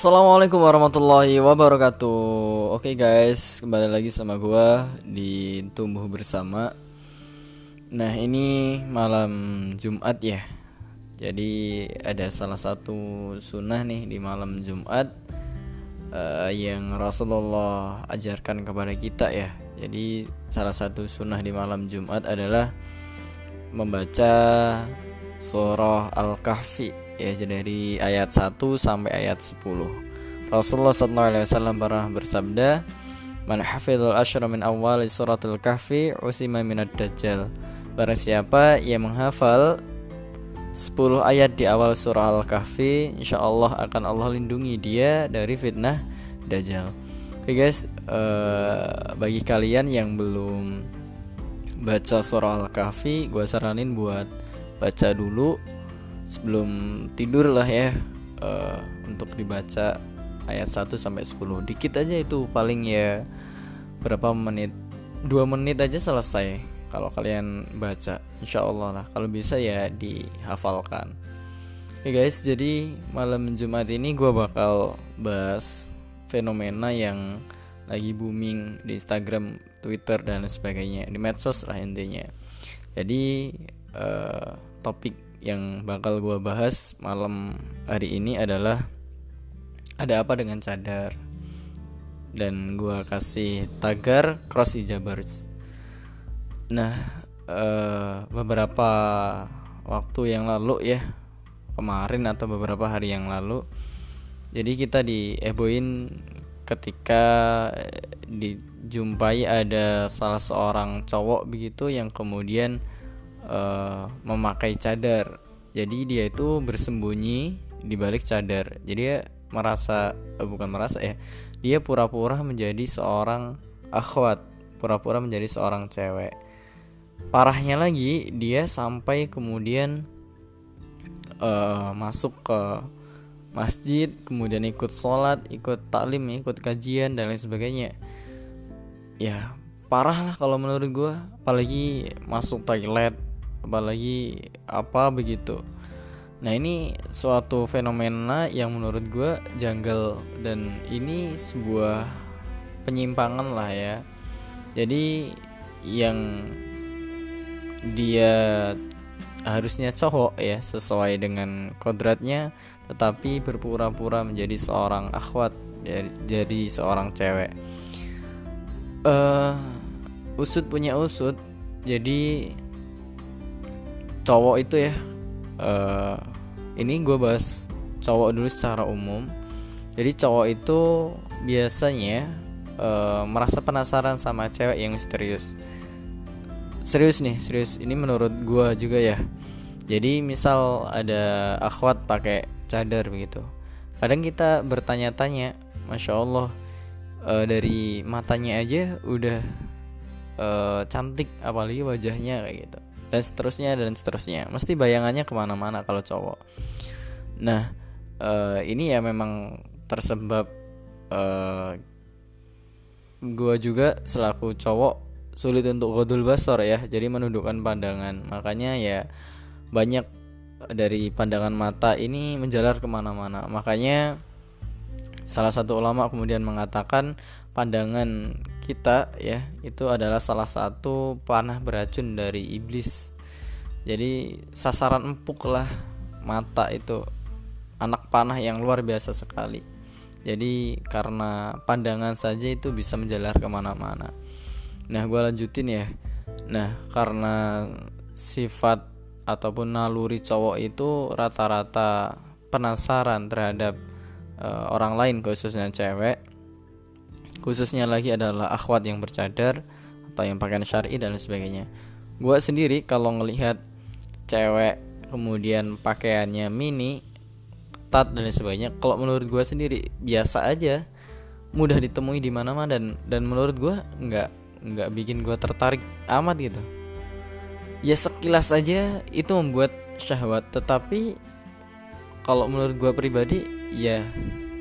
Assalamualaikum warahmatullahi wabarakatuh. Oke guys, kembali lagi sama gue di Tumbuh Bersama. Nah ini malam Jumat ya. Jadi ada salah satu sunnah nih di malam Jumat uh, Yang Rasulullah ajarkan kepada kita ya. Jadi salah satu sunnah di malam Jumat adalah Membaca surah Al-Kahfi ya dari ayat 1 sampai ayat 10. Rasulullah SAW pernah bersabda, "Man hafizul asyra min awal suratul kahfi usima minad dajjal." Barang siapa yang menghafal 10 ayat di awal surah Al-Kahfi, insyaallah akan Allah lindungi dia dari fitnah dajjal. Oke guys, uh, bagi kalian yang belum baca surah Al-Kahfi, gue saranin buat baca dulu sebelum tidur lah ya uh, untuk dibaca ayat 1 sampai 10. Dikit aja itu paling ya berapa menit? 2 menit aja selesai kalau kalian baca. Insya Allah lah kalau bisa ya dihafalkan. Oke okay guys, jadi malam Jumat ini gue bakal bahas fenomena yang lagi booming di Instagram, Twitter dan sebagainya di medsos lah intinya. Jadi uh, topik yang bakal gue bahas malam hari ini adalah ada apa dengan cadar. Dan gue kasih tagar cross hijabers nah uh, beberapa waktu yang lalu ya kemarin atau beberapa hari yang lalu jadi kita dieboin ketika dijumpai ada salah seorang cowok begitu yang kemudian uh, memakai cadar. Jadi dia itu bersembunyi di balik cadar. Jadi dia merasa uh, bukan merasa ya. Dia pura-pura menjadi seorang akhwat, pura-pura menjadi seorang cewek. Parahnya lagi dia sampai kemudian uh, masuk ke masjid, kemudian ikut sholat, ikut taklim, ikut kajian dan lain sebagainya. Ya parah lah kalau menurut gue, apalagi masuk toilet apalagi apa begitu. Nah ini suatu fenomena yang menurut gue janggal dan ini sebuah penyimpangan lah ya. Jadi yang dia harusnya cowok ya sesuai dengan kodratnya tetapi berpura-pura menjadi seorang akhwat jadi seorang cewek. Uh, usut punya usut jadi cowok itu ya uh, ini gue bahas cowok dulu secara umum. Jadi cowok itu biasanya uh, merasa penasaran sama cewek yang misterius. Serius nih serius. Ini menurut gue juga ya. Jadi misal ada akhwat pakai cadar begitu. Kadang kita bertanya-tanya masya allah uh, dari matanya aja udah uh, cantik apalagi wajahnya kayak gitu dan seterusnya dan seterusnya. Mesti bayangannya ke mana-mana kalau cowok. Nah uh, ini ya memang tersebab uh, eh, gue juga selaku cowok sulit untuk godul basor ya. Jadi menundukkan pandangan. Makanya ya banyak dari pandangan mata ini menjalar ke mana-mana. Makanya salah satu ulama kemudian mengatakan pandangan kita ya itu adalah salah satu panah beracun dari iblis. Jadi sasaran empuk lah mata itu anak panah yang luar biasa sekali. Jadi karena pandangan saja itu bisa menjalar ke mana-mana. Nah gue lanjutin ya. Nah karena sifat ataupun naluri cowok itu rata-rata penasaran terhadap uh, orang lain khususnya cewek khususnya lagi adalah akhwat yang bercadar atau yang pakaian syari dan sebagainya. Gue sendiri kalau ngelihat cewek kemudian pakaiannya mini ketat dan sebagainya kalau menurut gue sendiri biasa aja. Mudah ditemui di mana-mana dan dan menurut gue nggak nggak bikin gue tertarik amat gitu. Ya sekilas aja itu membuat syahwat tetapi kalau menurut gue pribadi ya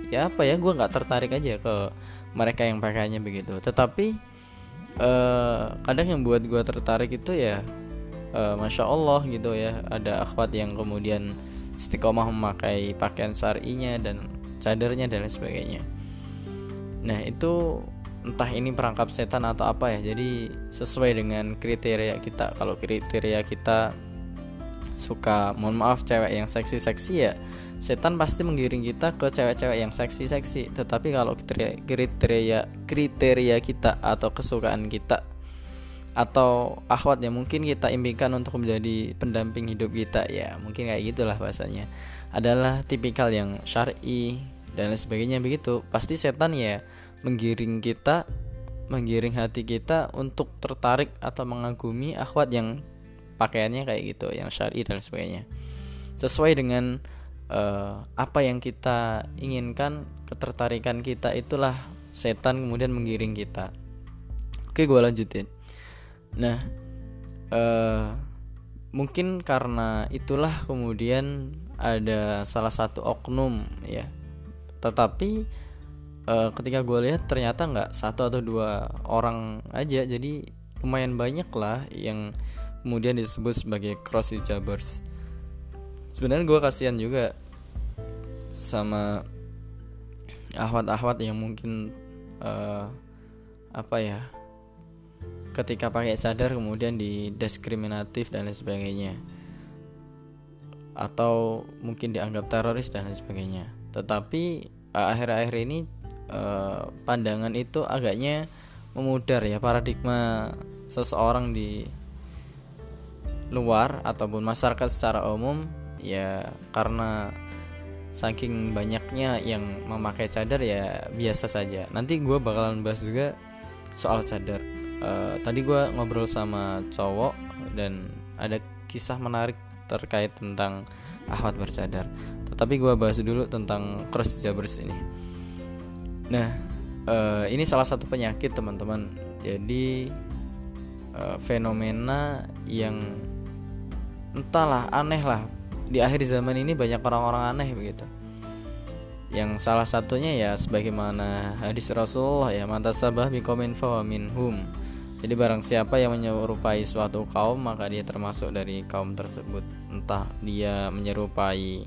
ya apa ya gue nggak tertarik aja ke mereka yang pakainya begitu. Tetapi uh, kadang yang buat gue tertarik itu ya uh, masya allah gitu ya ada akhwat yang kemudian istiqomah memakai pakaian syarinya dan cadarnya dan lain sebagainya. Nah itu entah ini perangkap setan atau apa ya jadi sesuai dengan kriteria kita. Kalau kriteria kita suka mohon maaf cewek yang seksi-seksi ya setan pasti menggiring kita ke cewek-cewek yang seksi-seksi. Tetapi kalau kriteria kriteria kita atau kesukaan kita atau akhwat yang mungkin kita impikan untuk menjadi pendamping hidup kita ya mungkin kayak gitulah bahasanya. Adalah tipikal yang syar'i dan lain sebagainya. Begitu pasti setan ya menggiring kita menggiring hati kita untuk tertarik atau mengagumi akhwat yang pakaiannya kayak gitu yang syar'i dan sebagainya. Sesuai dengan uh, apa yang kita inginkan ketertarikan kita itulah setan kemudian menggiring kita. Oke gue lanjutin. Nah uh, mungkin karena itulah kemudian ada salah satu oknum ya. Tetapi uh, ketika gue lihat ternyata nggak satu atau dua orang aja. Jadi lumayan banyak lah yang kemudian disebut sebagai cross hijabers sebenarnya gue kasihan juga sama ahwat-ahwat yang mungkin uh, apa ya ketika pakai cadar kemudian didiskriminatif dan lain sebagainya. Atau mungkin dianggap teroris dan lain sebagainya. Tetapi akhir-akhir ini Eh, pandangan itu agaknya memudar ya paradigma seseorang di luar ataupun masyarakat secara umum ya karena saking banyaknya yang memakai cadar ya biasa saja. Nanti gue bakalan bahas juga soal cadar. Uh, tadi gue ngobrol sama cowok dan ada kisah menarik terkait tentang ahwat bercadar. Tetapi gue bahas dulu tentang cross jabers ini. Nah, uh, ini salah satu penyakit teman-teman. Jadi uh, fenomena yang entahlah aneh lah di akhir zaman ini banyak orang-orang aneh begitu. Yang salah satunya ya sebagaimana hadis Rasulullah ya mata sabah bikomin minhum. Jadi barang siapa yang menyerupai suatu kaum maka dia termasuk dari kaum tersebut. Entah dia menyerupai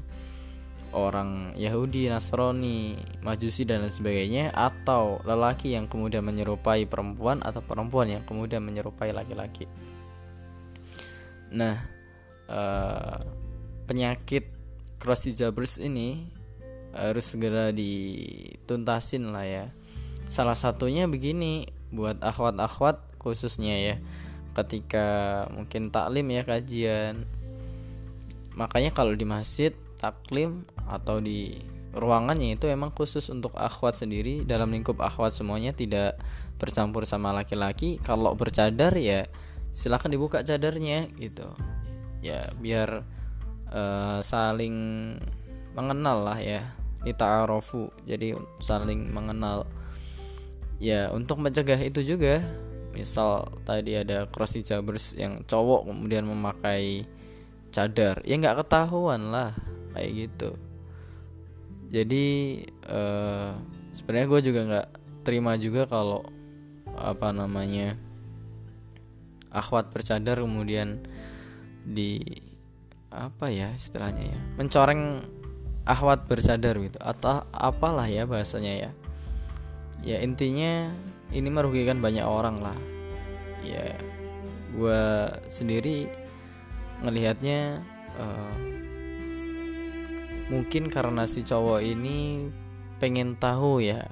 orang Yahudi, Nasrani, Majusi dan lain sebagainya atau lelaki yang kemudian menyerupai perempuan atau perempuan yang kemudian menyerupai laki-laki. Nah, uh, penyakit cross hijabers ini harus segera dituntasin lah ya. Salah satunya begini buat akhwat-akhwat khususnya ya. Ketika mungkin taklim ya kajian. Makanya kalau di masjid taklim atau di ruangannya itu emang khusus untuk akhwat sendiri dalam lingkup akhwat semuanya tidak bercampur sama laki-laki kalau bercadar ya silahkan dibuka cadarnya gitu ya biar uh, saling mengenal lah ya ita'arofu jadi saling mengenal. Ya untuk mencegah itu juga misal tadi ada cross hijabers yang cowok kemudian memakai cadar ya nggak ketahuan lah kayak gitu. Jadi uh, sebenarnya gue juga nggak terima juga kalau apa namanya akhwat bercadar kemudian di apa ya istilahnya ya mencoreng akhwat bercadar gitu atau apalah ya bahasanya ya. Ya intinya ini merugikan banyak orang lah. Ya gue sendiri ngelihatnya uh, mungkin karena si cowok ini pengen tahu ya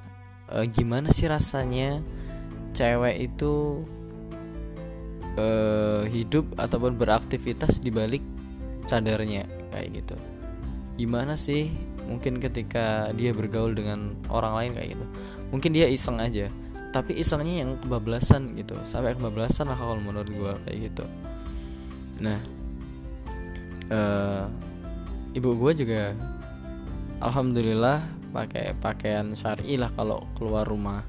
e, gimana sih rasanya cewek itu e, hidup ataupun beraktivitas di balik cadarnya kayak gitu. Gimana sih mungkin ketika dia bergaul dengan orang lain kayak gitu? Mungkin dia iseng aja tapi isengnya yang kebablasan gitu sampai kebablasan lah kalau menurut gue kayak gitu. Nah uh, ibu gue juga alhamdulillah pakai pakaian syari lah kalau keluar rumah.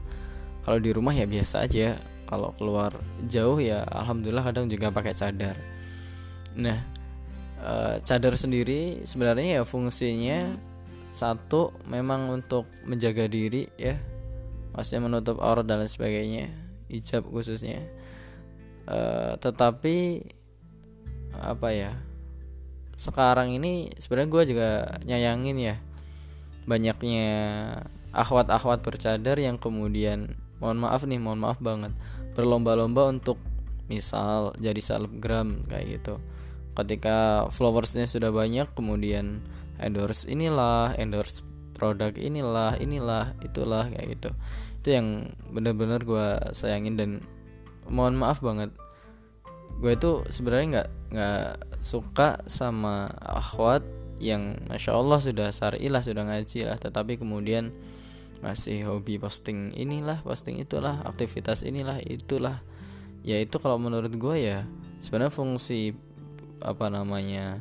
Kalau di rumah ya biasa aja kalau keluar jauh ya alhamdulillah kadang juga pakai cadar. Nah cadar sendiri sebenarnya ya fungsinya satu memang untuk menjaga diri ya. Maksudnya menutup aurat dan lain sebagainya hijab khususnya. E, tetapi apa ya sekarang ini sebenarnya gue juga nyayangin ya banyaknya akhwat-akhwat bercadar yang kemudian mohon maaf nih mohon maaf banget berlomba-lomba untuk misal jadi selebgram kayak gitu ketika followersnya sudah banyak kemudian endorse inilah endorse produk inilah inilah itulah kayak gitu. Itu yang bener-bener gue sayangin dan mohon maaf banget. Gue itu sebenarnya nggak nggak suka sama akhwat yang masya Allah sudah syari lah sudah ngaji lah. Tetapi kemudian masih hobi posting inilah posting itulah aktivitas inilah itulah. Ya itu kalau menurut gue ya sebenarnya fungsi apa namanya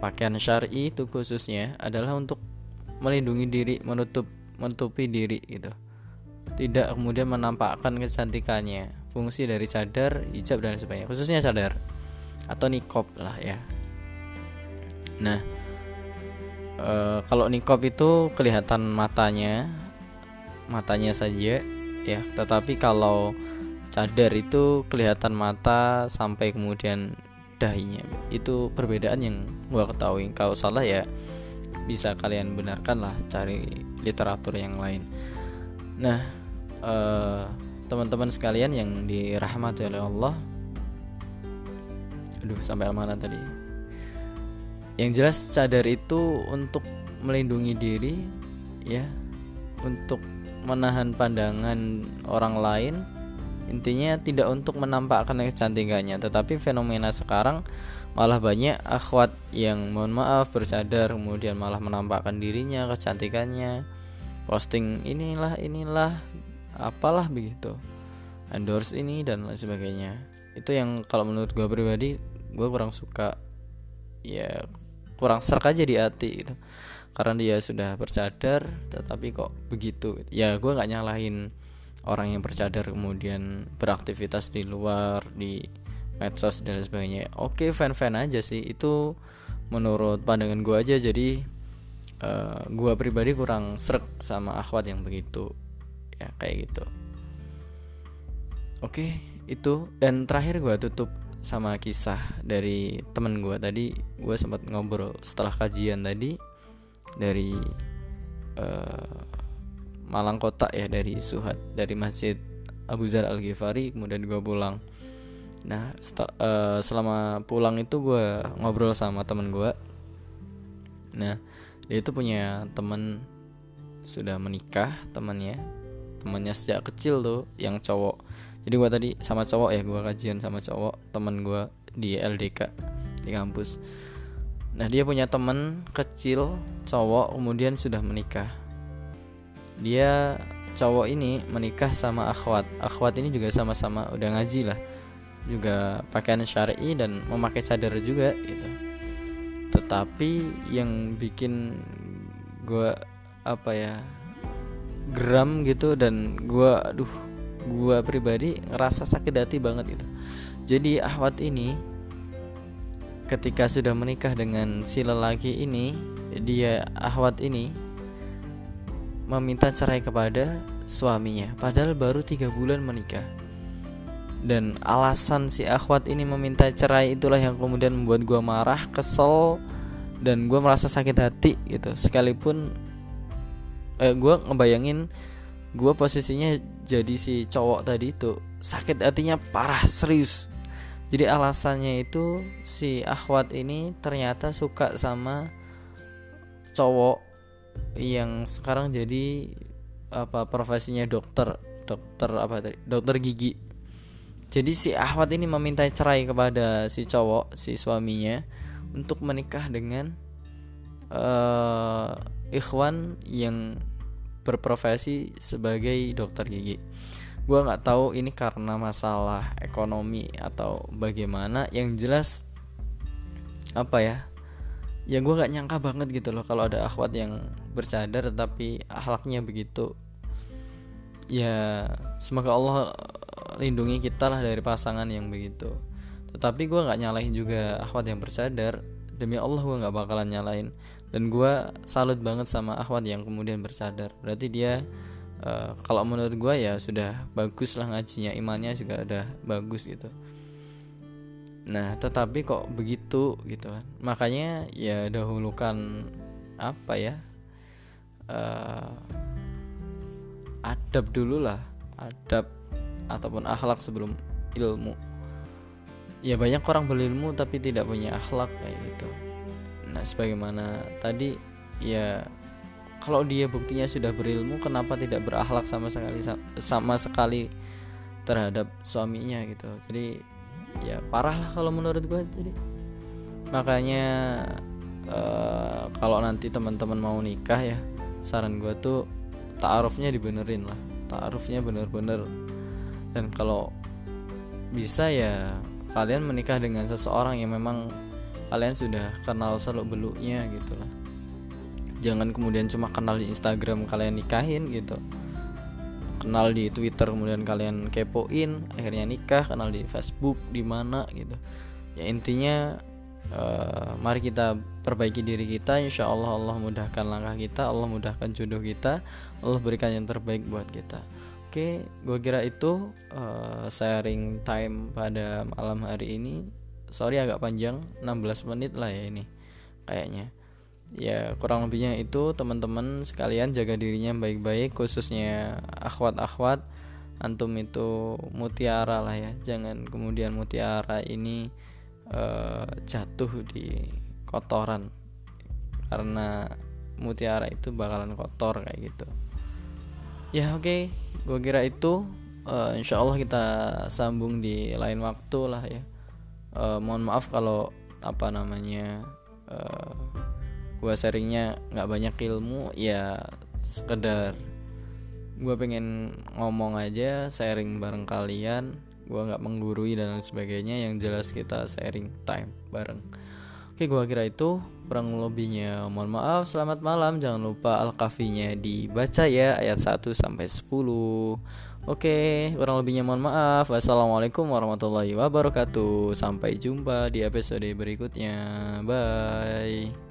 pakaian syari itu khususnya adalah untuk melindungi diri menutup menutupi diri gitu. Tidak kemudian menampakkan kecantikannya fungsi dari cadar hijab dan sebagainya. Khususnya cadar atau nikop lah ya. Nah e, kalau nikop itu kelihatan matanya matanya saja ya. Tetapi kalau cadar itu kelihatan mata sampai kemudian dahinya itu perbedaan yang gua ketahui. Kalau salah ya bisa kalian benarkan lah cari literatur yang lain. Nah uh, teman-teman sekalian yang dirahmati oleh Allah. Aduh sampai mana tadi. Yang jelas cadar itu untuk melindungi diri ya. Untuk menahan pandangan orang lain intinya tidak untuk menampakkan kecantikannya tetapi fenomena sekarang malah banyak akhwat yang mohon maaf bercadar kemudian malah menampakkan dirinya kecantikannya. Posting inilah inilah apalah begitu. Endorse ini dan lain sebagainya. Itu yang kalau menurut gue pribadi gue kurang suka. Ya kurang serak aja di hati gitu. Karena dia sudah bercadar tetapi kok begitu ya gue nggak nyalahin orang yang bercadar kemudian beraktivitas di luar di medsos dan sebagainya. Oke fan fan aja sih. Itu menurut pandangan gue aja. Jadi uh, eh, gue pribadi kurang serak sama akhwat yang begitu. Ya kayak gitu. Oke itu. Dan terakhir gue tutup sama kisah dari temen gue tadi. Gue sempat ngobrol setelah kajian tadi dari uh, Malang Kota ya dari Suhat dari Masjid Abu Zar Al Ghifari kemudian gue pulang. Nah uh, selama pulang itu gue ngobrol sama temen gue nah dia itu punya temen sudah menikah temannya temannya sejak kecil tuh yang cowok. Jadi gue tadi sama cowok ya gue kajian sama cowok temen gue di LDK di kampus. Nah dia punya temen kecil cowok kemudian sudah menikah dia cowok ini menikah sama akhwat. Akhwat ini juga sama-sama udah ngaji lah. Juga pakaian syar'i dan memakai cadar juga gitu. Tetapi yang bikin gue apa ya geram gitu dan gue aduh gue pribadi ngerasa sakit hati banget gitu. Jadi ahwat ini ketika sudah menikah dengan si lelaki ini dia ahwat ini meminta cerai kepada suaminya padahal baru tiga bulan menikah. Dan alasan si akhwat ini meminta cerai itulah yang kemudian membuat gue marah kesel dan gue merasa sakit hati gitu. Sekalipun eh, gue ngebayangin gue posisinya jadi si cowok tadi itu sakit hatinya parah serius. Jadi alasannya itu si akhwat ini ternyata suka sama cowok yang sekarang jadi apa profesinya dokter dokter apa dokter gigi jadi si Ahwat ini meminta cerai kepada si cowok, si suaminya untuk menikah dengan uh, ikhwan yang berprofesi sebagai dokter gigi. Gua nggak tahu ini karena masalah ekonomi atau bagaimana. Yang jelas apa ya? Ya gue nggak nyangka banget gitu loh kalau ada akhwat yang bercadar tapi akhlaknya begitu. Ya semoga Allah lindungi kita lah dari pasangan yang begitu. Tetapi gue nggak nyalahin juga akhwat yang bersadar demi Allah gue nggak bakalan nyalain. Dan gue salut banget sama akhwat yang kemudian bersadar berarti dia uh, kalau menurut gue ya sudah bagus lah ngajinya imannya juga udah bagus gitu nah tetapi kok begitu gitu kan. Makanya ya dahulukan apa ya uh, adab dulu lah. Adab ataupun akhlak sebelum ilmu. Ya banyak orang berilmu tapi tidak punya akhlak kayak gitu. Nah sebagaimana tadi ya kalau dia buktinya sudah berilmu kenapa tidak berakhlak sama sekali sama sekali terhadap suaminya gitu. Jadi ya parah lah kalau menurut gue jadi. Makanya uh, kalau nanti teman-teman mau nikah ya saran gue tuh taarufnya dibenerin lah. Taarufnya bener-bener. Dan kalau bisa ya kalian menikah dengan seseorang yang memang kalian sudah kenal seluk beluknya gitu lah. Jangan kemudian cuma kenal di Instagram kalian nikahin gitu kenal di Twitter kemudian kalian kepoin akhirnya nikah kenal di Facebook di mana gitu ya intinya uh, mari kita perbaiki diri kita insya Allah Allah mudahkan langkah kita Allah mudahkan jodoh kita Allah berikan yang terbaik buat kita Oke, gue kira itu uh, sharing time pada malam hari ini. Sorry agak panjang, 16 menit lah ya ini kayaknya. Ya kurang lebihnya itu teman-teman sekalian jaga dirinya baik-baik khususnya akhwat-akhwat antum itu mutiara lah ya. Jangan kemudian mutiara ini uh, jatuh di kotoran karena mutiara itu bakalan kotor kayak gitu. Ya oke. Okay gue kira itu uh, insya Allah kita sambung di lain waktu lah ya uh, mohon maaf kalau apa namanya uh, eh, gue sharingnya nggak banyak ilmu ya sekedar gue pengen ngomong aja sharing bareng kalian. Gue nggak menggurui dan lain sebagainya yang jelas kita sharing time bareng. Oke gua kira itu. Kurang lebihnya mohon maaf. Selamat malam. Jangan lupa al-kafinya dibaca ya ayat 1 sampai 10 Oke kurang lebihnya mohon maaf. Wassalamualaikum warahmatullahi wabarakatuh. Sampai jumpa di episode berikutnya. Bye